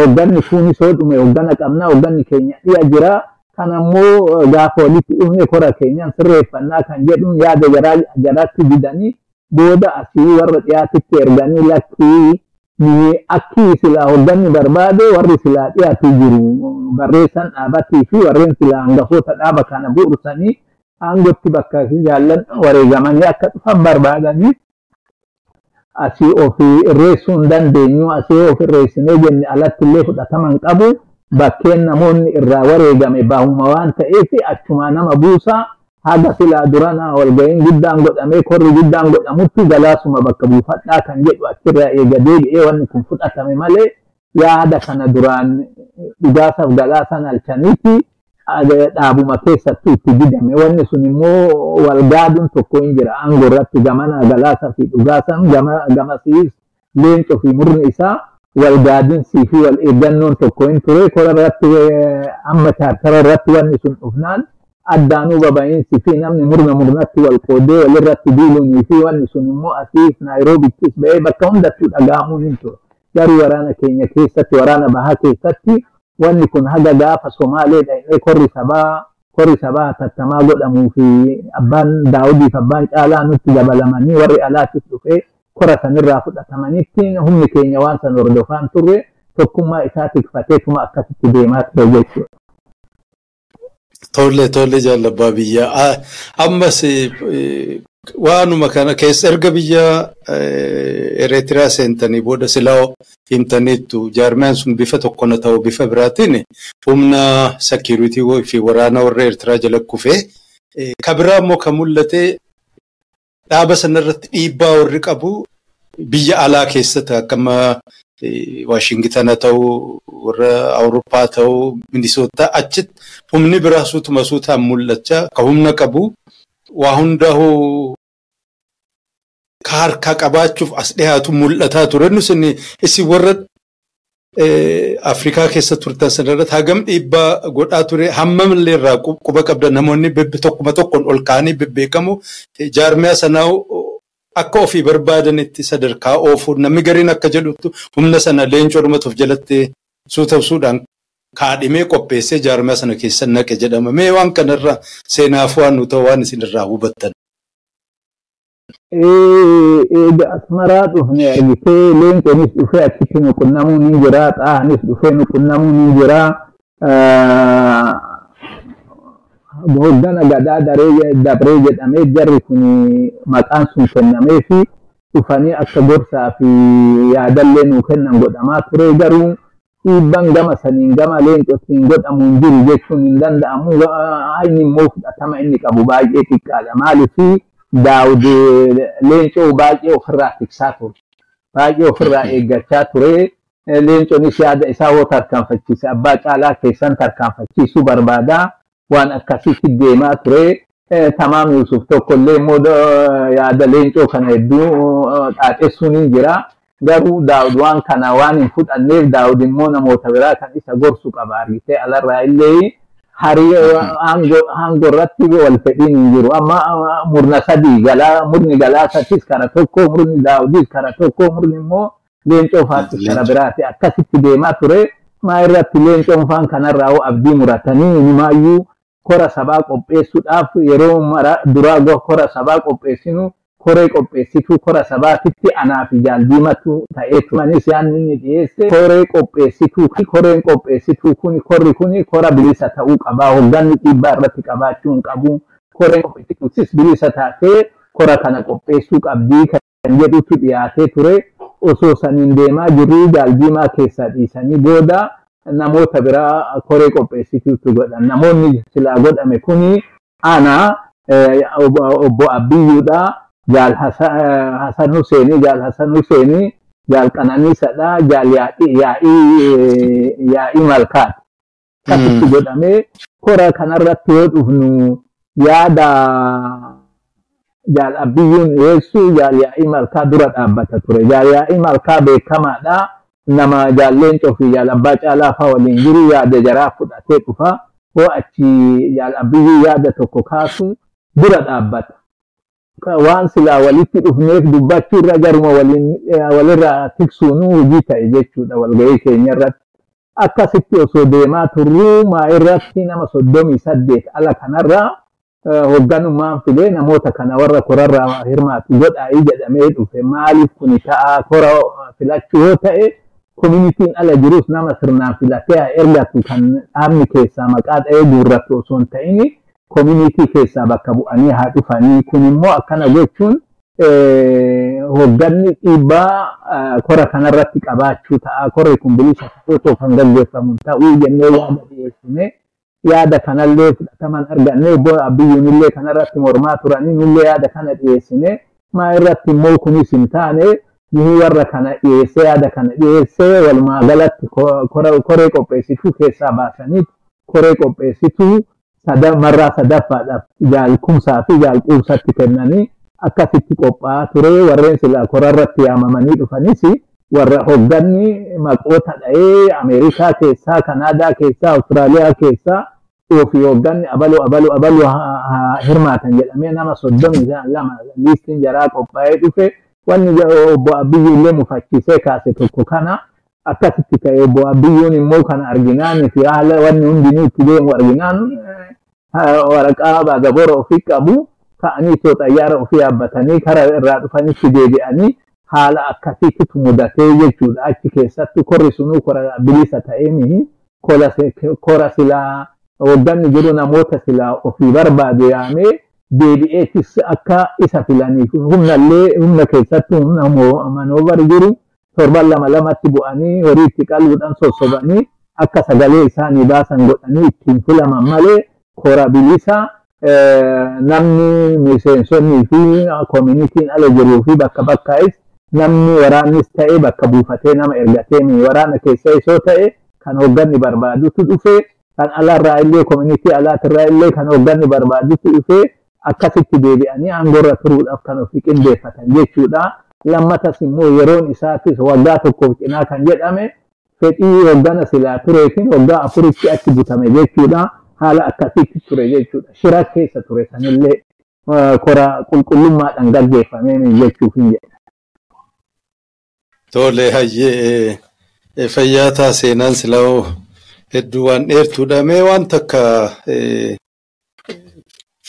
hogganni kunis hoo dhume hoggana qabna hogganni keenya dhiya jira. Kan ammoo gaafa walitti dhufne kora keenyan sirreeffannaa kan jedhuun yaada jaraatti didanii booda asii warra dhiyaatitti erganii lakkii akki silaa hogganni barbaade warri silaa dhiyaatu jiru barreessan dhaabatii fi warreen silaa hangafoota dhaaba kana bu'uursanii aangotti bakka jaallan wareegamanii akka dhufan barbaadanii asii ofii irreessuu hin dandeenyu asii of irreessinee jenne alatti illee fudhataman qabu bakkeen namoonni irraa wareegame baahuma waan ta'eef achuma nama buusaa haga silaa durana walga'iin guddaan godhamee korri guddaan godhamutti galaasuma bakka buufadhaa kan jedhu achirraa eega deebi'ee wanni kun fudhatame malee yaada kana duraan dhugaasaaf galaasan halchaniiti dhaabuma keessattuu itti didame wanni sun immoo walgaaduun tokko hin jira aangoo irratti gamana galaasaa fi dhugaasan gamasiis leencoo fi murni isaa walgaadinsii fi wal eeggannoon tokko hin ture kora irratti amma chaartara irratti wanni sun dhufnaan addaanuu baba'iinsi fi namni murna murnatti wal qoodee walirratti diiluunii fi wanni sun immoo asiif naayiroobiittis ba'ee bakka hundattuu dhaga'amuun hin ture. Garuu waraana keenya keessatti waraana bahaa keessatti wanni kun haga gaafa Somaalee dhaqee korri sabaa korri sabaa hatattamaa godhamuu fi abbaan daawudiif abbaan caalaa nutti dabalamanii warri alaatis dhufee kora sanirraa fudhatamanitti humni keenya waan san hordofaan turre tokkummaa isaa tikfateetuma akkasitti deemaa ture jechuudha. Tole tole jaalabbaa biyya ammas waanuma kana keessa erga biyya Ereetiraa seentanii booda silaa himtaniittu jaarmiyaan sun bifa tokkona ta'u bifa biraatiin humna sekiiritii fi waraana warra Eertiraa jala kufee kabiraa immoo kan mul'ate dhaaba sanarratti dhiibbaa warri qabu biyya alaa keessatti akkama Waashingitana ta'uu warra Awurooppaa ta'uu Minisootaa achitti humni biraa suutuma suutaan mul'achaa ka humna qabu waa hundaa'uu ka harkaa qabaachuuf as dhiyaatu mul'ataa ture. Nus isin warra Afrikaa keessa turtan sanarratti hagam dhiibbaa godhaa ture hammam illee irraa quba qabda namoonni tokkuma tokkoon ol ka'anii bebbeekamu jaarmiyaa sanaa akka ofii barbaadanitti sadarkaa oofuu namni gariin akka jedhutti humna sana leencoo dhumatuuf jalatti suutabsuudhaan kaadhimee qopheessee jaarmiyaa sana keessa naqe jedhama. Mee waan kanarraa seenaaf waan nu ta'u waan isinirraa hubattan. Asmaraa dhufne argitee leencoonis dhufee achitti nu qunnamuun ni jira xaahanis dhufee nu qunnamuun ni jira. Hoggana gadaa dabree jedhamee jarri kun maqaan sun kennamee fi dhufanii akka gorsaa fi yaadallee nuu kennan godhamaa ture garuu dhiibban gama saniin gama leencootiin godhamu hin jiru jechuun hin danda'amu. Inni immoo fudhatama inni qabu baay'ee xiqqaadha. Maaliif daawud leencoo baay'ee ofirraa tiksaa ture. Baay'ee ofirraa eeggachaa ture. Leencoonis yaada isaa hoo tarkaanfachiise abbaa caalaa keessan tarkaanfachiisuu barbaada. Waan akkasitti deemaa ture. Tamaam Yusuf tokko illee immoo yaada leencoo kana hedduu xaaxessuun hin jira. Garuu daawud waan kana waan hin fudhanneef daawud immoo namoota biraa kan isa gorsu qaba argitee alarraa illee harii aangoo irratti wal fedhiin hin jiru. Amma murna sadii galaa murni galaasatis kara tokko murni daawudis kara tokko murni immoo leencoo faatis kara biraati akkasitti deemaa ture. Maa irratti leencoon faan kanarraa abdii muratanii inumaayyuu kora sabaa qopheessuudhaaf yeroo mara duraa kora sabaa qopheessinu koree qopheessituu kora sabaatitti anaa fi jaaldiimatu ta'ee turanis yaadni inni dhiyeesse koree qopheessituu koreen qopheessituu kun korri kun kora bilisa ta'uu qabaa. Hogganni dhiibbaa irratti qabaachuu hin qabu koreen qopheessituutis bilisa taatee kora kana qopheessuu qabdii. Kan jedhutu dhiyaatee ture osoo saniin deemaa jirru jaaldiimaa keessaa dhiisanii booda namoota biraa koree qopheessituutu godhan namoonni silaa godhame kuni ana obbo Abbiyyuudha. jaal Hasan Husseeni, jaal Hasan Husseeni, jaal Qananiisadha, jaal Yaa'ii Malkaati. Akkasitti godhamee kora kanarratti yoo dhufnu yaada jaal Abbiyyuun dhiyeessu jaal Yaa'ii Malkaa dura dhaabbata ture. Jaal Yaa'ii Malkaa beekamaadha. Nama jaal Leencoo fi jaal Abbaa Caalaa fa'aa waliin jiru yaada jaraa fudhatee dhufa. Hoo achi jaal Abbiyyuu yaada tokko kaasu dura dhaabbata. waan silaa walitti dhufneef dubbachuurra garuma walirraa tiksuun hojii ta'e jechuudha walgahii keenya irratti. Akkasitti osoo deemaa turruu maa irratti nama soddomii saddeet ala kanarraa hoogganummaan filee namoota kana warra korarraa hirmaatu godhaa'ii jedhamee dhufe maaliif kuni ta'a kora filachuu yoo ta'e koominitiin ala jirus nama sirnaan filatee haa ergatu kan dhaabni keessaa maqaa dha'ee guurratu osoo hin ta'in koominitii keessaa bakka bu'anii haa dhufanii. Kun immoo akkana gochuun hoogganni dhiibbaa kora kanarratti qabaachuu ta'a. Korri kun bilisa otoo kan gaggeeffamu ta'uu jennee yaada dhiyeessine yaada kanallee fudhataman arganne biyyuun illee kanarratti mormaa turanii nullee yaada kana dhiyeessine maa irratti immoo kunis hin taane nuyi warra kana dhiyeessee yaada kana dhiyeessee walumaa galatti koree qopheessituu keessaa baasanii koree qopheessituu marraa sadaffaadhaaf jaalkumsaa fi jaalquubsatti kennanii akkasitti qophaa'aa ture warreen silaa korarratti yaamamanii dhufanis warra hoogganni maqoota dha'ee Ameerikaa keessaa, Kanaadaa keessaa, Awustiraaliyaa keessaa ofii hoogganni abaluu abaluu abaluu hirmaatan jedhamee nama soddomii lama liistiin jaraa qophaa'ee dhufe wanni obbo Abiyyuu illee mufachiisee kaase tokko kana? Akkasitti ta'e obbo Abiyyuun immoo kana arginaan fi haala wanni hundinuu itti deemu arginaan waraqaa baagabora ofii qabu ka'anii itoo xayyaara ofii yaabbatanii karaa irraa dhufanitti deebi'anii haala akkasiitti mudatee jechuudha achi keessatti korri sunuu kora bilisa ta'ee mihi kora silaa hoogganni jiru namoota silaa ofii barbaade yaamee deebi'eetis akka isa filaniif humnallee humna keessatti humna manoobar jiru torban lama lamatti bu'anii horii itti qaluudhaan sossobanii akka sagalee isaanii baasan godhanii ittiin filaman malee kora bilisa namni miseensonnii fi koominitiin ala jiruu fi bakka bakkaa'is namni waraannis ta'e bakka buufatee nama ergatee waraana keessa isoo ta'e kan hoogganni barbaadutu dhufe kan alaarraa illee koominitii alaatirraa illee kan hoogganni barbaadutu dhufe akkasitti deebi'anii aangoorra turuudhaaf kan ofii qindeeffatan jechuudha. Lammatas immoo yeroon isaatis waggaa tokkoof cinaa kan jedhame fedhii hoggana silaa tureetiin waggaa afuritti achi butame jechuudha. Haala akkasitti ture jechuudha. Shira keessa ture sanillee kora qulqullummaadhaan gaggeeffamee jechuuf hin jedha. Tole hayyee fayyaataa seenaan silaa hedduu waan dheertuudha. Mee waan takka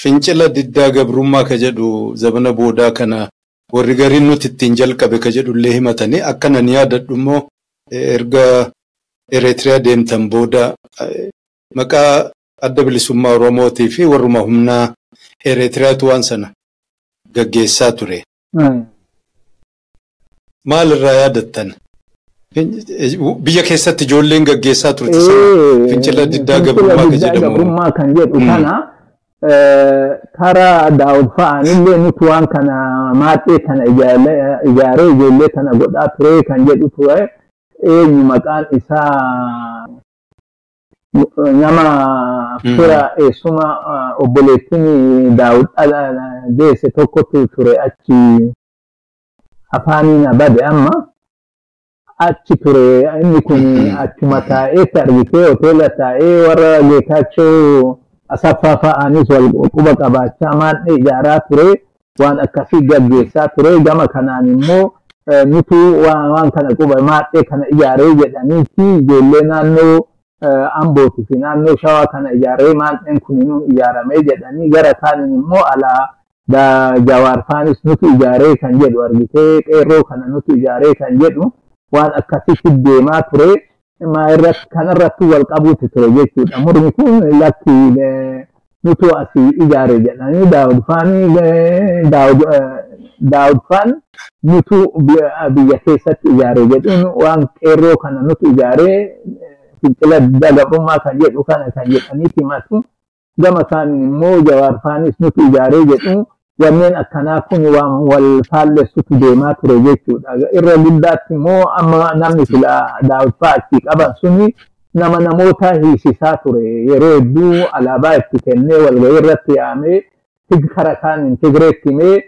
fincila diddaa gabrummaa ka jedhu zabana boodaa kana warri gariin nuti ittiin jalqabe ka jedhu illee himatanii akkana ni yaadadhu immoo erga Ereetiriyaa deemtan booda maqaa adda bilisummaa Oromootii fi warruma humnaa Ereetiriyaatu waan sana gaggeessaa ture. Maal irraa yaadattan? Biyya keessatti ijoolleen gaggeessaa turte sana fincila diddaa gabrummaa ka jedhamu. Karaa daawud fa'aanillee nuti waan kana maaxee kana ijaaree ijoollee kana godhaa ture kan jedhu ture eenyu maqaan isaa nama fira eessuma obboleettiin daawud deesse tokkotu ture achi afaaniin abade amma achi ture inni kun achuma taa'eetti argitee hoteela taa'ee warra geetaachoo asaffaa fa'aanis wal quba qabaachaa maadhee ijaaraa ture waan akkasii gaggeessaa ture gama kanaan immoo nutu waan kana quba maadhee kana ijaaree jedhaniiti ijoollee naannoo ambootii fi naannoo shawaa kana ijaaree maadheen kuninuu ijaaramee jedhanii gara kaaniin immoo alaa jawaar faanis nutu ijaaree kan jedhu argitee qeerroo kana nutu ijaaree kan jedhu waan akkasitti deemaa ture. Kanarratti wal qabuuti ture jechuudha. Murni kun lakki nutu asii ijaare jedhanii daawud faan nutu biyya keessatti ijaare jedhuun waan qeerroo kana nutu ijaaree fincila diddaa gabrummaa kan jedhu kana kan jedhaniiti himatu. Gama isaaniin immoo jawaar faanis nutu ijaaree jedhu wanneen akkanaa kun waan wal faallessutu deemaa ture jechuudha. Irra guddaatti immoo amma namni sila daawwatfaa achii qaban suni nama namoota hiisisaa ture. Yeroo hedduu alaabaa itti kennee walgahii irratti yaamee kara kaaniin Tigreetti himee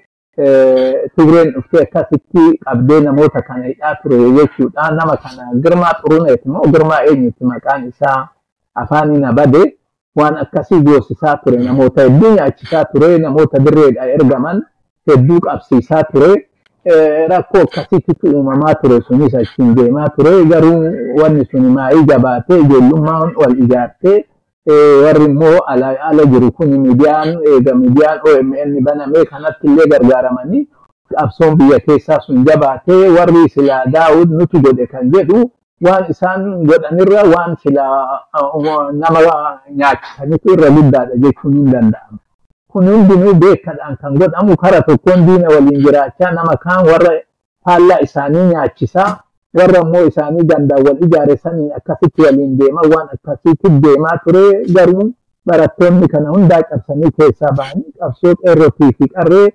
Tigreen dhuftee akkasitti qabdee namoota kana hidhaa ture jechuudha. Nama kana Girmaa Xuruneet immoo Girmaa eenyuti maqaan isaa afaaniin abade. Waan akkasii goosisaa ture namoota hedduu nyaachisaa ture namoota dirreedha ergaman hedduu qabsiisaa ture rakkoo akkasiitti uumamaa ture sunis achiin deemaa ture garuu wanni suni maayii jabaatee ijoollummaan wal ijaartee warri immoo ala jiru kun miidiyaan eega miidiyaan OMN banamee kanatti illee gargaaramanii qabsoon biyya keessaa sun jabaatee warri silaa daawud nutu godhe kan jedhu waan isaan godhanirra waan silaa nama nyaachisanitu irra guddaadha jechuun hin danda'amu. Kun hundinuu beekadhaan kan. Godhamu kara tokkoon diina waliin jiraachaa nama kaan warra faallaa isaanii nyaachisaa warra immoo isaanii gandaan wal ijaare sanii akkasitti waliin deemaa waan akkasitti deemaa ture garuu barattoonni kana hundaa cabsanii keessaa bahanii qabsoo qeerrotii fi qarree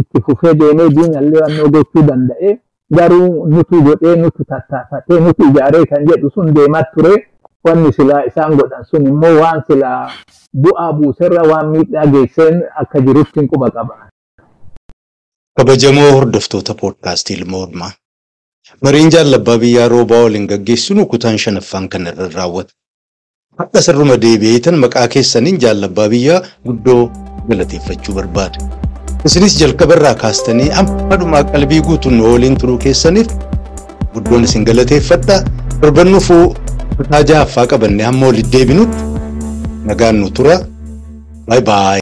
itti fufee deemee diinallee wannoo gochuu danda'e garuu nutu godhee nutu tattaafatee nutu ijaaree kan jedhu sun deemaa ture wanni silaa isaan godhan sun immoo waan silaa bu'aa buuserra waan miidhaa geesseen akka jirutti hin quba qaba. Kabajamoo hordoftoota poodkaastii Ilma Oolmaa. Mariin jaalabbaa biyyaa roobaa waliin gaggeessinu kutaan shanaffaan kan irra raawwata. Akka sirruma deebi'eetan maqaa keessaniin jaalabbaa biyyaa guddoo galateeffachuu barbaada. Isinis jalqabarraa kaastanii amma dhumaa qalbii guutuun waliin turuu keessaniif guddoon isin galateeffadha. Torban nufuu kutaa ja'affaa qabannee hamma walitti deebinutti nagaan nu tura. Baay baay.